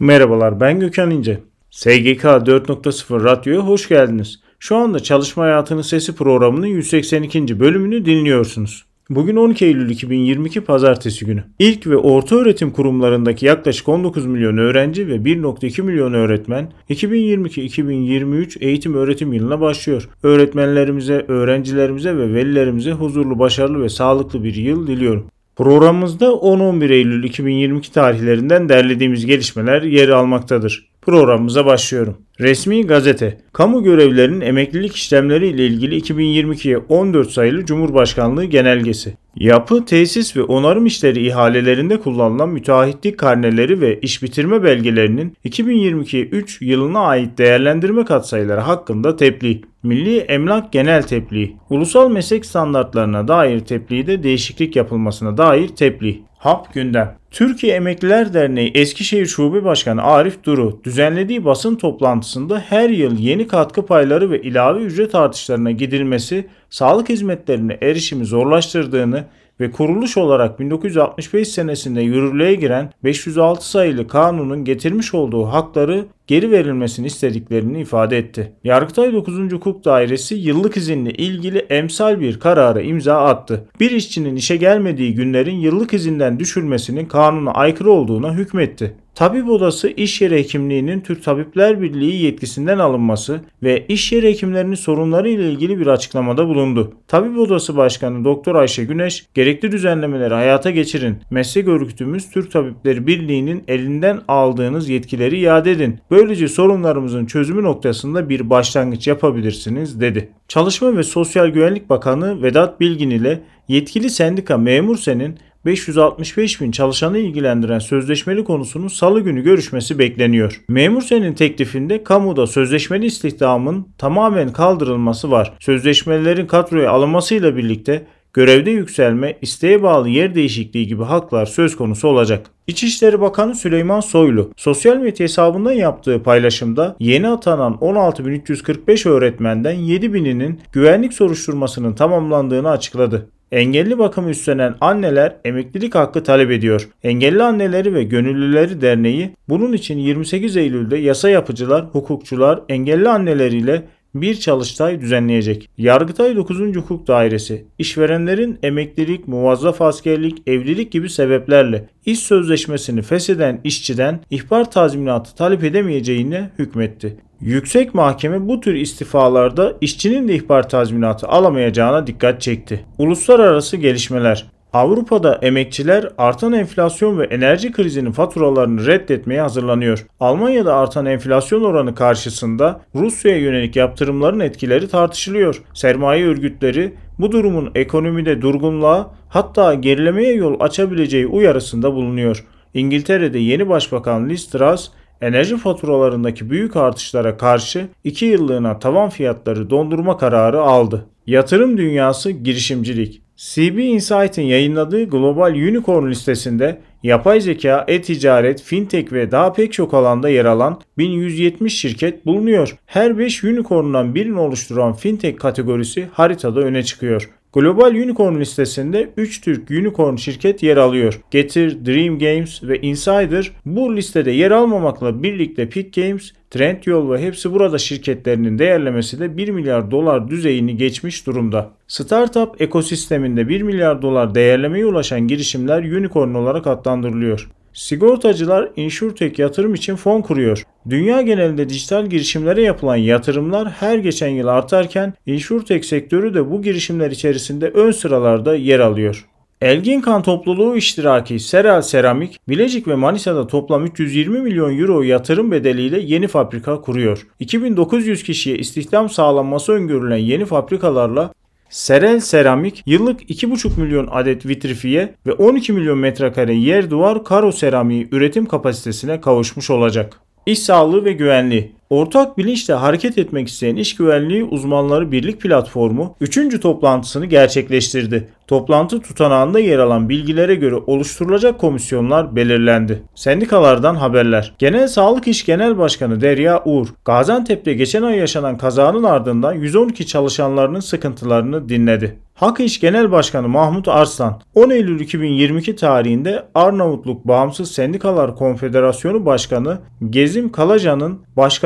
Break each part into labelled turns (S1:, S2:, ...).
S1: Merhabalar ben Gökhan İnce. SGK 4.0 Radyo'ya hoş geldiniz. Şu anda Çalışma Hayatının Sesi programının 182. bölümünü dinliyorsunuz. Bugün 12 Eylül 2022 Pazartesi günü. İlk ve orta öğretim kurumlarındaki yaklaşık 19 milyon öğrenci ve 1.2 milyon öğretmen 2022-2023 eğitim öğretim yılına başlıyor. Öğretmenlerimize, öğrencilerimize ve velilerimize huzurlu, başarılı ve sağlıklı bir yıl diliyorum. Programımızda 10-11 Eylül 2022 tarihlerinden derlediğimiz gelişmeler yer almaktadır. Programımıza başlıyorum. Resmi gazete. Kamu görevlilerinin emeklilik işlemleri ile ilgili 2022'ye 14 sayılı Cumhurbaşkanlığı genelgesi. Yapı, tesis ve onarım işleri ihalelerinde kullanılan müteahhitlik karneleri ve iş bitirme belgelerinin 2022 3 yılına ait değerlendirme katsayıları hakkında tebliğ. Milli Emlak Genel Tebliğ. Ulusal meslek standartlarına dair tebliğde değişiklik yapılmasına dair tebliğ. HAP gündem. Türkiye Emekliler Derneği Eskişehir Şube Başkanı Arif Duru düzenlediği basın toplantısında her yıl yeni katkı payları ve ilave ücret artışlarına gidilmesi sağlık hizmetlerine erişimi zorlaştırdığını ve kuruluş olarak 1965 senesinde yürürlüğe giren 506 sayılı kanunun getirmiş olduğu hakları geri verilmesini istediklerini ifade etti. Yargıtay 9. Hukuk Dairesi yıllık izinle ilgili emsal bir karara imza attı. Bir işçinin işe gelmediği günlerin yıllık izinden düşülmesinin kanuna aykırı olduğuna hükmetti. Tabip Odası İş Yeri Hekimliği'nin Türk Tabipler Birliği yetkisinden alınması ve iş yeri hekimlerinin sorunları ile ilgili bir açıklamada bulundu. Tabip Odası Başkanı Doktor Ayşe Güneş, gerekli düzenlemeleri hayata geçirin. Meslek örgütümüz Türk Tabipleri Birliği'nin elinden aldığınız yetkileri iade edin. Böylece sorunlarımızın çözümü noktasında bir başlangıç yapabilirsiniz dedi. Çalışma ve Sosyal Güvenlik Bakanı Vedat Bilgin ile yetkili sendika Memursen'in 565 bin çalışanı ilgilendiren sözleşmeli konusunun salı günü görüşmesi bekleniyor. Memursen'in teklifinde kamuda sözleşmeli istihdamın tamamen kaldırılması var. Sözleşmelerin kadroya alınmasıyla birlikte görevde yükselme, isteğe bağlı yer değişikliği gibi haklar söz konusu olacak. İçişleri Bakanı Süleyman Soylu sosyal medya hesabından yaptığı paylaşımda yeni atanan 16.345 öğretmenden 7.000'inin güvenlik soruşturmasının tamamlandığını açıkladı. Engelli bakımı üstlenen anneler emeklilik hakkı talep ediyor. Engelli Anneleri ve Gönüllüleri Derneği bunun için 28 Eylül'de yasa yapıcılar, hukukçular, engelli anneleriyle bir çalıştay düzenleyecek. Yargıtay 9. Hukuk Dairesi, işverenlerin emeklilik, muvazzaf askerlik, evlilik gibi sebeplerle iş sözleşmesini fesheden işçiden ihbar tazminatı talep edemeyeceğine hükmetti. Yüksek Mahkeme bu tür istifalarda işçinin de ihbar tazminatı alamayacağına dikkat çekti. Uluslararası gelişmeler Avrupa'da emekçiler artan enflasyon ve enerji krizinin faturalarını reddetmeye hazırlanıyor. Almanya'da artan enflasyon oranı karşısında Rusya'ya yönelik yaptırımların etkileri tartışılıyor. Sermaye örgütleri bu durumun ekonomide durgunluğa hatta gerilemeye yol açabileceği uyarısında bulunuyor. İngiltere'de yeni başbakan Liz Truss enerji faturalarındaki büyük artışlara karşı 2 yıllığına tavan fiyatları dondurma kararı aldı. Yatırım dünyası girişimcilik. CB Insight'in yayınladığı Global Unicorn listesinde yapay zeka, e-ticaret, fintech ve daha pek çok alanda yer alan 1170 şirket bulunuyor. Her 5 unicorn'dan birini oluşturan fintech kategorisi haritada öne çıkıyor. Global Unicorn listesinde 3 Türk unicorn şirket yer alıyor. Getir, Dream Games ve Insider bu listede yer almamakla birlikte Peak Games, Trendyol ve hepsi burada şirketlerinin değerlemesi de 1 milyar dolar düzeyini geçmiş durumda. Startup ekosisteminde 1 milyar dolar değerlemeye ulaşan girişimler unicorn olarak adlandırılıyor. Sigortacılar InsurTech yatırım için fon kuruyor. Dünya genelinde dijital girişimlere yapılan yatırımlar her geçen yıl artarken InsurTech sektörü de bu girişimler içerisinde ön sıralarda yer alıyor. Elgin Kan topluluğu iştiraki Serel Seramik, Bilecik ve Manisa'da toplam 320 milyon euro yatırım bedeliyle yeni fabrika kuruyor. 2900 kişiye istihdam sağlanması öngörülen yeni fabrikalarla Serel Seramik yıllık 2,5 milyon adet vitrifiye ve 12 milyon metrekare yer duvar karo seramiği üretim kapasitesine kavuşmuş olacak. İş sağlığı ve güvenliği. Ortak bilinçle hareket etmek isteyen iş güvenliği uzmanları birlik platformu 3. toplantısını gerçekleştirdi. Toplantı tutanağında yer alan bilgilere göre oluşturulacak komisyonlar belirlendi. Sendikalardan haberler. Genel Sağlık İş Genel Başkanı Derya Uğur, Gaziantep'te geçen ay yaşanan kazanın ardından 112 çalışanlarının sıkıntılarını dinledi. Hak İş Genel Başkanı Mahmut Arslan, 10 Eylül 2022 tarihinde Arnavutluk Bağımsız Sendikalar Konfederasyonu Başkanı Gezim Kalacan'ın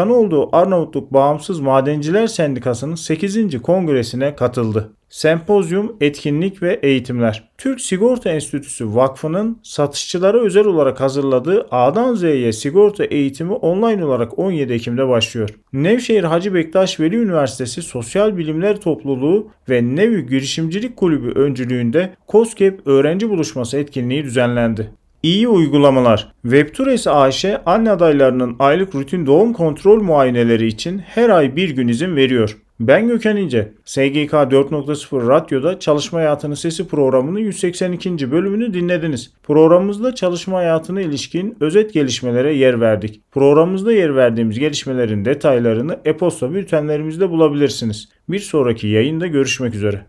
S1: başkanı Arnavutluk Bağımsız Madenciler Sendikası'nın 8. kongresine katıldı. Sempozyum, etkinlik ve eğitimler. Türk Sigorta Enstitüsü Vakfı'nın satışçılara özel olarak hazırladığı A'dan Z'ye sigorta eğitimi online olarak 17 Ekim'de başlıyor. Nevşehir Hacı Bektaş Veli Üniversitesi Sosyal Bilimler Topluluğu ve Nevi Girişimcilik Kulübü öncülüğünde COSGAP öğrenci buluşması etkinliği düzenlendi. İyi uygulamalar. Webtures AŞ anne adaylarının aylık rutin doğum kontrol muayeneleri için her ay bir gün izin veriyor. Ben Gökhan İnce. SGK 4.0 Radyo'da Çalışma Hayatının Sesi programının 182. bölümünü dinlediniz. Programımızda çalışma hayatına ilişkin özet gelişmelere yer verdik. Programımızda yer verdiğimiz gelişmelerin detaylarını e-posta bültenlerimizde bulabilirsiniz. Bir sonraki yayında görüşmek üzere.